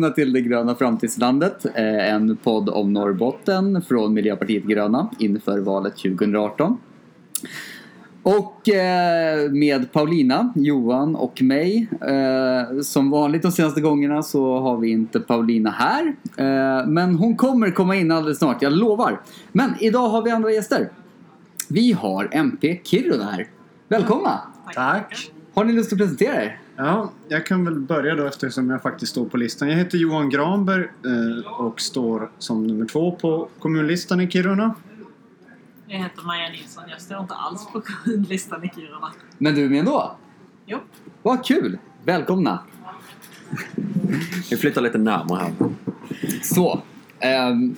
välkomna till Det gröna framtidslandet. eh, En podd om Norrbotten från Miljöpartiet Gröna inför valet 2018. Och eh, med Paulina, Johan och mig. Eh, Som vanligt de senaste gångerna så har vi inte Paulina här. Men hon kommer komma in alldeles snart, jag lovar. Men idag har vi andra gäster. Vi har MP Kiruna här. Välkomna! Tack. Har ni lust att presentera er? Ja, jag kan väl börja då eftersom jag faktiskt står på listan. Jag heter Johan Granberg eh, och står som nummer två på kommunlistan i Kiruna. Jag heter Maja Nilsson. Jag står inte alls på kundlistan i Kiruna. Men du är med ändå? Jo. Vad kul! Välkomna! Vi flyttar lite närmare här. Så. ehm,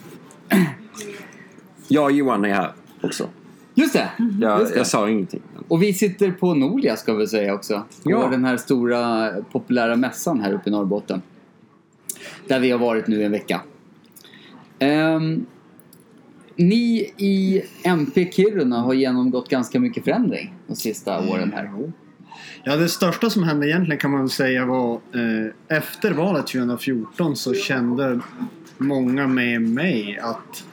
Jag och Johan är här också. Just det! Jag, Just det. jag sa ingenting. Och vi sitter på Nolia ska vi säga också. På Ja. den här stora populära mässan här uppe i Norrbotten. Där vi har varit nu en vecka. Ehm, ni i MP Kiruna har genomgått ganska mycket förändring de sista åren här. Ja, det största som hände egentligen kan man säga var eh, efter valet 2014 så kände många med mig att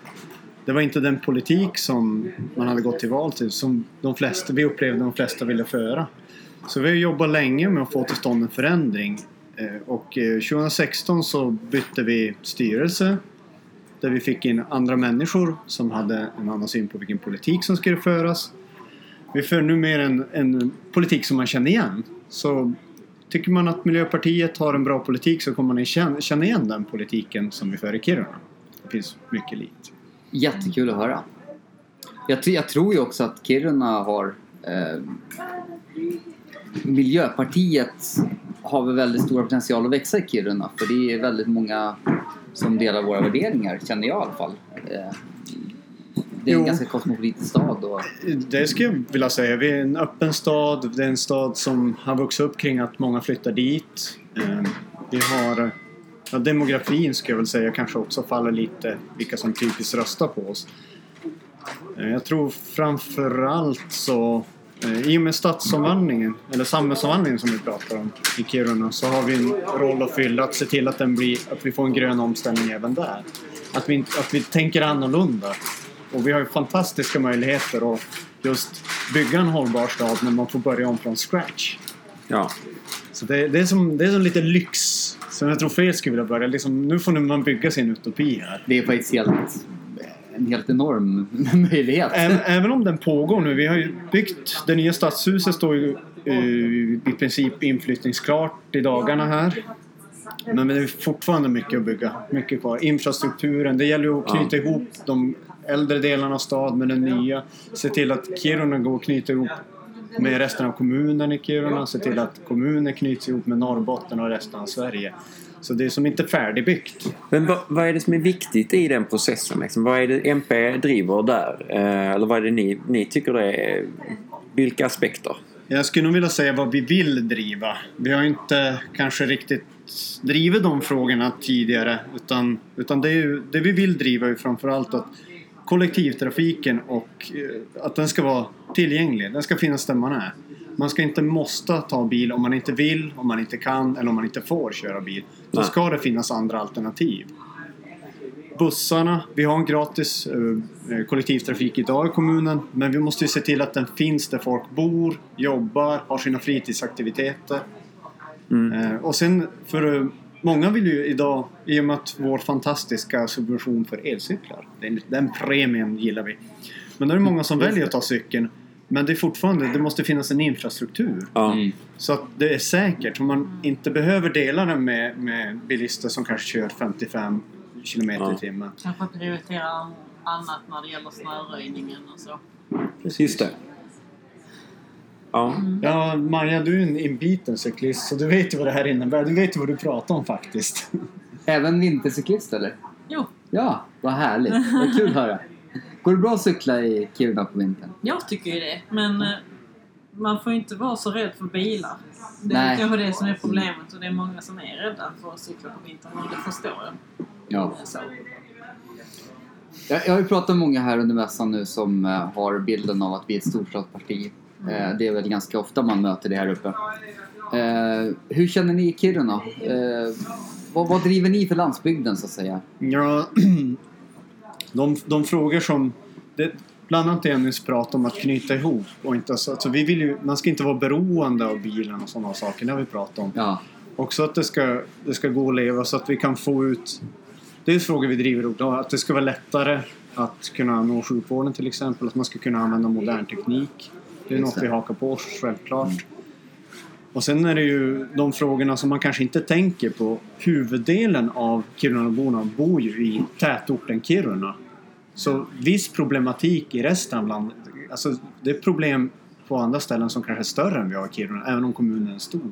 det var inte den politik som man hade gått till val till som de flesta, vi upplevde de flesta ville föra. Så vi har jobbat länge med att få till stånd en förändring. Eh, och eh, 2016 så bytte vi styrelse där vi fick in andra människor som hade en annan syn på vilken politik som skulle föras. Vi för nu mer en, en politik som man känner igen. Så tycker man att Miljöpartiet har en bra politik så kommer man känna igen den politiken som vi för i Kiruna. Det finns mycket likt. Jättekul att höra. Jag, jag tror ju också att Kiruna har... Eh, Miljöpartiet har väl väldigt stor potential att växa i Kiruna. För det är väldigt många som delar våra värderingar, känner jag i alla fall. Eh, det är en Jo. ganska kosmopolitisk stad. Och, Det skulle jag vilja säga. Vi är en öppen stad. Det är en stad som har vuxit upp kring att många flyttar dit. Eh, Vi har ja, demografin ska jag väl säga kanske också faller lite vilka som typiskt röstar på oss. Eh, Jag tror framförallt så eh, i och med stadsomvandlingen eller samhällsomvandlingen som vi pratar om i Kiruna så har vi en roll att fylla att se till att, den blir, att vi får en grön omställning även där. Att vi, att vi tänker annorlunda. Och vi har ju fantastiska möjligheter att just bygga en hållbar stad när man får börja om från scratch. Ja. Så det, det, är, som, det är som lite lyx som jag tror fler skulle vilja börja. Liksom, nu får man bygga sin utopi här. det är faktiskt helt, en helt enorm möjlighet. Även, även om den pågår nu. Vi har ju byggt, det nya stadshuset står ju eh, i princip inflyttningsklart i dagarna här. Men det är fortfarande mycket att bygga. Mycket kvar. Infrastrukturen. Det gäller ju att knyta ihop de äldre delarna av stad med den nya. Se till att Kiruna går att knyta ihop med resten av kommunen i Kiruna. Se till att kommunen knyts ihop med Norrbotten och resten av Sverige. Så det är som inte färdigbyggt. Men vad, vad är det som är viktigt i den processen? Liksom? Vad är det MP driver där? Eh, eller vad är det ni, ni tycker det är? Vilka aspekter? Jag skulle nog vilja säga vad vi vill driva. Vi har inte kanske riktigt drivit de frågorna tidigare. Utan, utan det, är ju, det vi vill driva är framförallt att kollektivtrafiken och eh, att den ska vara tillgänglig. Den ska finnas där man är. Man ska inte måste ta bil om man inte vill, om man inte kan eller om man inte får köra bil. Då ska det finnas andra alternativ. Bussarna, vi har en gratis eh, kollektivtrafik idag i kommunen men vi måste ju se till att den finns där folk bor, jobbar, har sina fritidsaktiviteter. Mm. Eh, och sen för eh, många vill ju idag, i och med att vår fantastiska subvention för elcyklar, den, den premien gillar vi. Men då är det många som väljer att ta cykeln. Men det är fortfarande, det måste finnas en infrastruktur. Mm. Så att det är säkert. Så man inte behöver dela den med, med bilister som kanske kör 55 kilometer Ja. i timmen. Kanske prioritera annat när det gäller snöröjningen och så. Just det. Ja. Ja, Maja, du är en inbiten cyklist så du vet ju vad det här innebär. Du vet ju vad du pratar om faktiskt. Även vintercyklist eller? Jo, Ja, vad härligt. Vad kul att höra. Går det bra att cykla i Kiruna på vintern? jag tycker ju det. Men eh, man får inte vara så rädd för bilar. Det Nej. är kanske det som är problemet och det är många som är rädda för att cykla på vintern och det förstår jag. Ja. Så. Jag, jag har ju pratat med många här under mässan nu som eh, har bilden av att vi är ett storstadsparti. Eh, det är väl ganska ofta man möter det här uppe. Eh, hur känner ni i Kiruna? Eh, vad, vad driver ni för landsbygden så att säga? Ja, de, de frågor som... Det, bland annat det jag nyss pratade om att knyta ihop. Och inte, alltså, alltså, vi vill ju, man ska inte vara beroende av bilen och sådana saker. Det har vi pratat om. Ja, Också att det ska, det ska gå att leva så att vi kan få ut... Det är frågor vi driver upp. Att det ska vara lättare att kunna nå sjukvården till exempel. Att man ska kunna använda modern teknik. Det är Just något det. vi hakar på oss självklart. Och sen är det ju de frågorna som man kanske inte tänker på. Huvuddelen av Kirunaborna bor ju i tätorten Kiruna. Så viss problematik i resten av landet. Alltså det är problem på andra ställen som kanske är större än vi har i Kiruna. Även om kommunen är stor.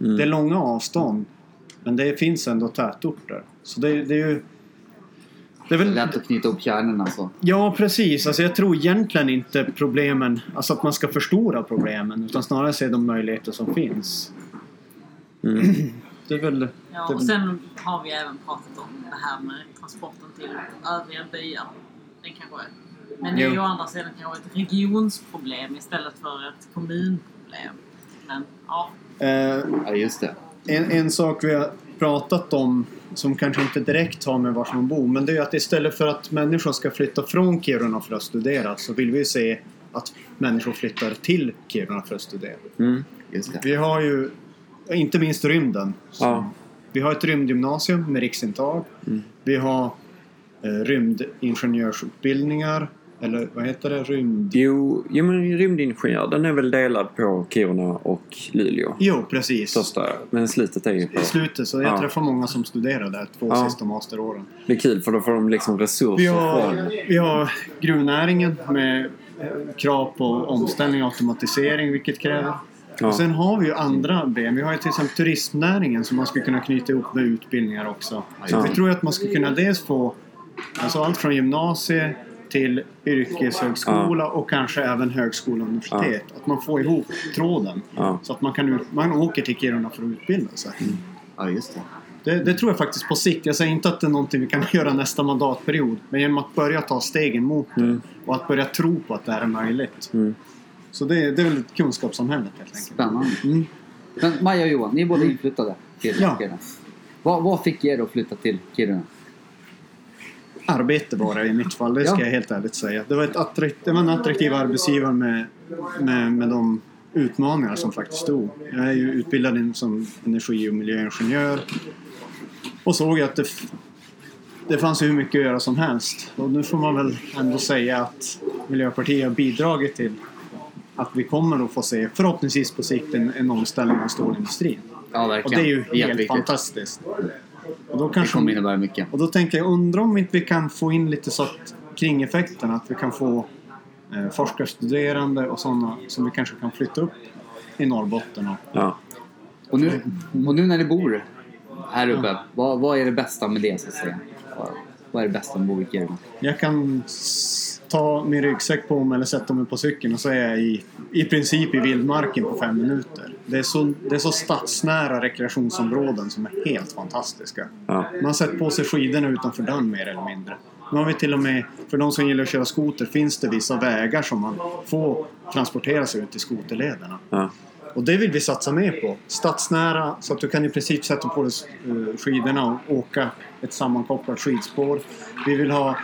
mm. Det är långa avstånd. Men det finns ändå tätorter. Så det, det är ju... Det är väl... lätt att knyta ihop kärnorna så. Ja, precis. Alltså jag tror egentligen inte problemen, alltså att man ska förstora problemen, utan snarare se de möjligheter som finns. Mm. Det är väl... Ja, och sen har vi även pratat om det här med transporten till övriga byar. Det kanske är. Men det är ju å andra sidan kanske ett regionsproblem istället för ett kommunproblem. Men ja, eh, Ja, just det. en, en sak vi har pratat om som kanske inte direkt har med var man bor, men det är att istället för att människor ska flytta från Kiruna för att studera så vill vi se att människor flyttar till Kiruna för att studera. Mm. Vi har ju inte minst rymden. Ja. Vi har ett rymdgymnasium med riksintag. Mm. Vi har eh, rymdingenjörsutbildningar. Eller vad heter det? Rymd... Jo, jo, men rymdingenjör den är väl delad på Kiruna och Luleå. Jo, precis. Största, men slutet är ju på... I slutet, så jag Ja. träffar många som studerar där två Ja. sista masteråren. Det är kul för då får de liksom resurser Vi har, från... vi har gruvnäringen med krav på omställning och automatisering, vilket kräver. Ja. Och sen har vi ju andra ben. Vi har ju till exempel turismnäringen som man skulle kunna knyta ihop med utbildningar också. Så Ja. vi tror att man skulle kunna dels få alltså allt från till yrkeshögskola och kanske även högskola och universitet. Att man får ihop tråden. Ja. Så att man, kan, man åker till Kiruna för att utbilda sig. Ja, just det. Det, det tror jag faktiskt på sikt. Jag säger inte att det är någonting vi kan göra nästa mandatperiod. Men genom att börja ta stegen mot det Mm. och att börja tro på att det här är möjligt. Mm. Så det, det är väl ett kunskapssamhället helt enkelt. Spännande. Mm. Men Maja och Johan, ni är båda inflyttade till Ja. Kiruna. Vad, vad fick er att flytta till Kiruna? Arbete var det i mitt fall, det ska Ja. jag helt ärligt säga. Det var, ett attrakt, det var en attraktiv arbetsgivare med, med, med de utmaningar som faktiskt stod. Jag är ju utbildad in som energi och miljöingenjör och såg att det, det fanns hur mycket att göra som helst. Och nu får man väl ändå säga att Miljöpartiet har bidragit till att vi kommer att få se, förhoppningsvis på sikt, en, en omställning av stålindustrin. Ja, Och verkligen. det är ju helt Jätteviktigt. fantastiskt. Och då Det kanske kommer innebära mycket. och då tänker jag, undrar om inte vi kan få in lite så att kringeffekterna, att vi kan få eh, forskarstuderande och sådana som vi kanske kan flytta upp i Norrbotten. Och, Ja. Och nu, och nu när ni bor här uppe, vad, vad är det bästa med det så att säga? Vad, vad är det bästa med att bo i Kiruna? jag kan ta min ryggsäck på mig eller sätta mig på cykeln och så är jag i, i princip i vildmarken på fem minuter. Det är, så, det är så stadsnära rekreationsområden som är helt fantastiska. Ja. Man sätter på sig skidorna utanför dörren mer eller mindre. Nu har vi till och med, för de som gillar att köra skoter, finns det vissa vägar som man får transportera sig ut i skoterlederna. Ja. Och det vill vi satsa mer på. Stadsnära, så att du kan i princip sätta på dig eh, skidorna och åka ett sammankopplat skidspår. Vi vill ha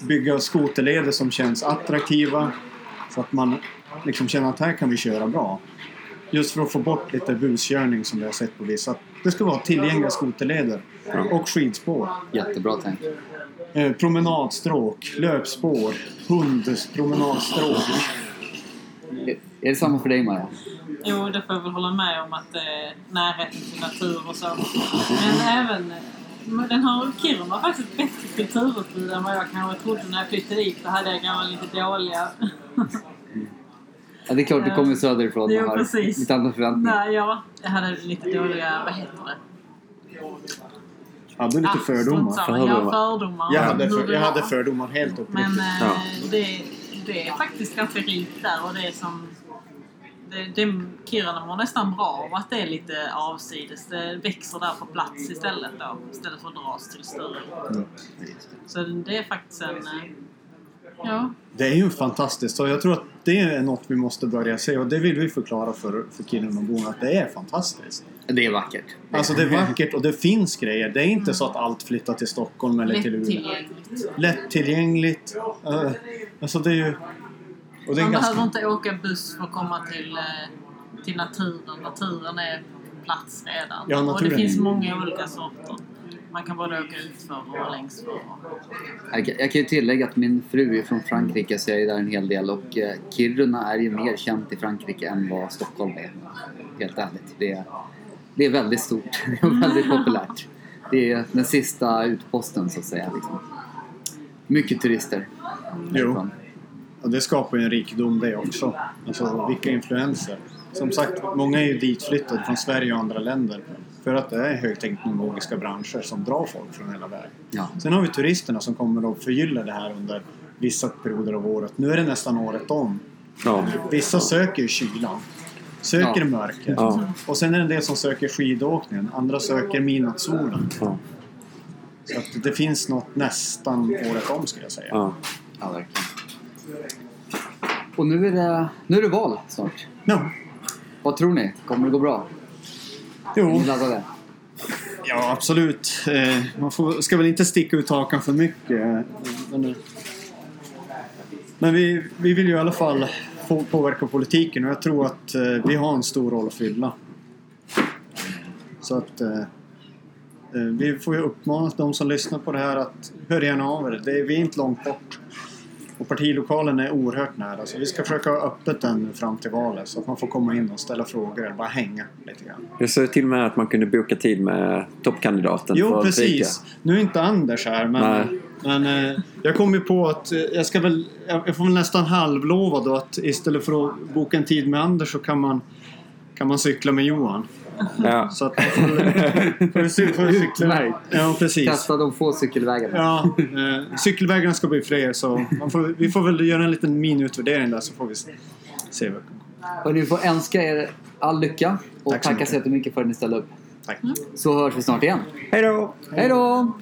bygga skoterleder som känns attraktiva. Så att man liksom känner att här kan vi köra bra. Just för att få bort lite buskörning som vi har sett på vissa. Det ska vara tillgängliga skoterleder och skidspår. Jättebra tänk. Eh, promenadstråk, löpspår, hundpromenadstråk. Är är det samma för dig Maja? jo, det får jag väl hålla med om att eh, närheten till natur och så. Men även den har Kiruna har faktiskt bättre kulturutbud än vad jag kanske trodde när jag flyttade dit. Då hade jag kanske lite dåliga... Ja, det är klart, du kommer söderifrån och har precis. lite andra förväntningar. Nej, ja. Jag hade lite dåliga... Vad heter det? Hade lite Ah, fördomar. samma. Ja, fördomar. Jag hade, för, jag hade fördomar helt uppriktigt. Men eh, Ja. det, det är faktiskt ganska rikt där och det är som... Det, det, Kiruna mår nästan bra av att det är lite avsides. Det växer där på plats istället då. Istället för att dras till större. Mm. Så det är faktiskt en... eh, Ja. Det är ju fantastiskt och jag tror att det är något vi måste börja se och det vill vi förklara för, för Kirunaborna att det är fantastiskt. Det är vackert. Alltså det är vackert och det finns grejer. Det är inte så att allt flyttar till Stockholm eller till Umeå. Lättillgängligt. Lättillgängligt. Uh, alltså det är ju... Och det är Man ganska... behöver inte åka buss för att komma till, eh, till naturen. Naturen är på plats redan. Ja, och det finns många olika sorter. Man kan både åka utför och längsför. Jag jag kan ju tillägga att min fru är från Frankrike så jag är där en hel del och eh, Kiruna är ju mer känt i Frankrike än vad Stockholm är. Helt ärligt. Det är, det är väldigt stort och väldigt populärt. Det är den sista utposten så att säga. Liksom. Mycket turister. Jo. Och det skapar ju en rikedom det också. Alltså vilka influenser. Som sagt, många är ju ditflyttade från Sverige och andra länder. För att det är högteknologiska branscher som drar folk från hela världen. Ja. Sen har vi turisterna som kommer att förgylla det här under vissa perioder av året. Nu är det nästan året om. Ja. Vissa söker ju kylan. Söker Ja. mörkret. Ja. Och sen är det en del som söker skidåkningen. Andra söker midnattssolen. Ja. Så att det finns något nästan året om skulle jag säga. Ja. ja, verkligen. Och nu är, det, nu är det val snart. Ja. Vad tror ni? Kommer det gå bra? Jo, ja absolut. Eh, man får, ska väl inte sticka ut hakan för mycket. Men, eh, vi, vi vill ju i alla fall påverka politiken och jag tror att eh, vi har en stor roll att fylla. Så att vi får ju uppmana de som lyssnar på det här att hör gärna av er. Det är, vi är inte långt bort. Och partilokalen är oerhört nära så vi ska försöka ha öppet den fram till valet så att man får komma in och ställa frågor eller bara hänga lite grann. Jag såg till och med att man kunde boka tid med toppkandidaten Jo, för att precis. Nu är inte Anders här, men, Nej. men eh, jag kom ju på att eh, jag ska väl... Jag får väl nästan halvlova då att istället för att boka en tid med Anders så kan man, kan man cykla med Johan. Ja. Så att får, får, cy- får cykla. Utmärkt. Ja, precis. Testa de få cykelvägarna. Ja, eh, cykelvägarna ska bli fler så man får, vi får väl göra en liten miniutvärdering där så får vi se. se vad- Och ni får önska er all lycka och Tack så tacka mycket. så jättemycket för att ni ställde upp. Tack. Så hörs vi snart igen. Hej då! Hej då!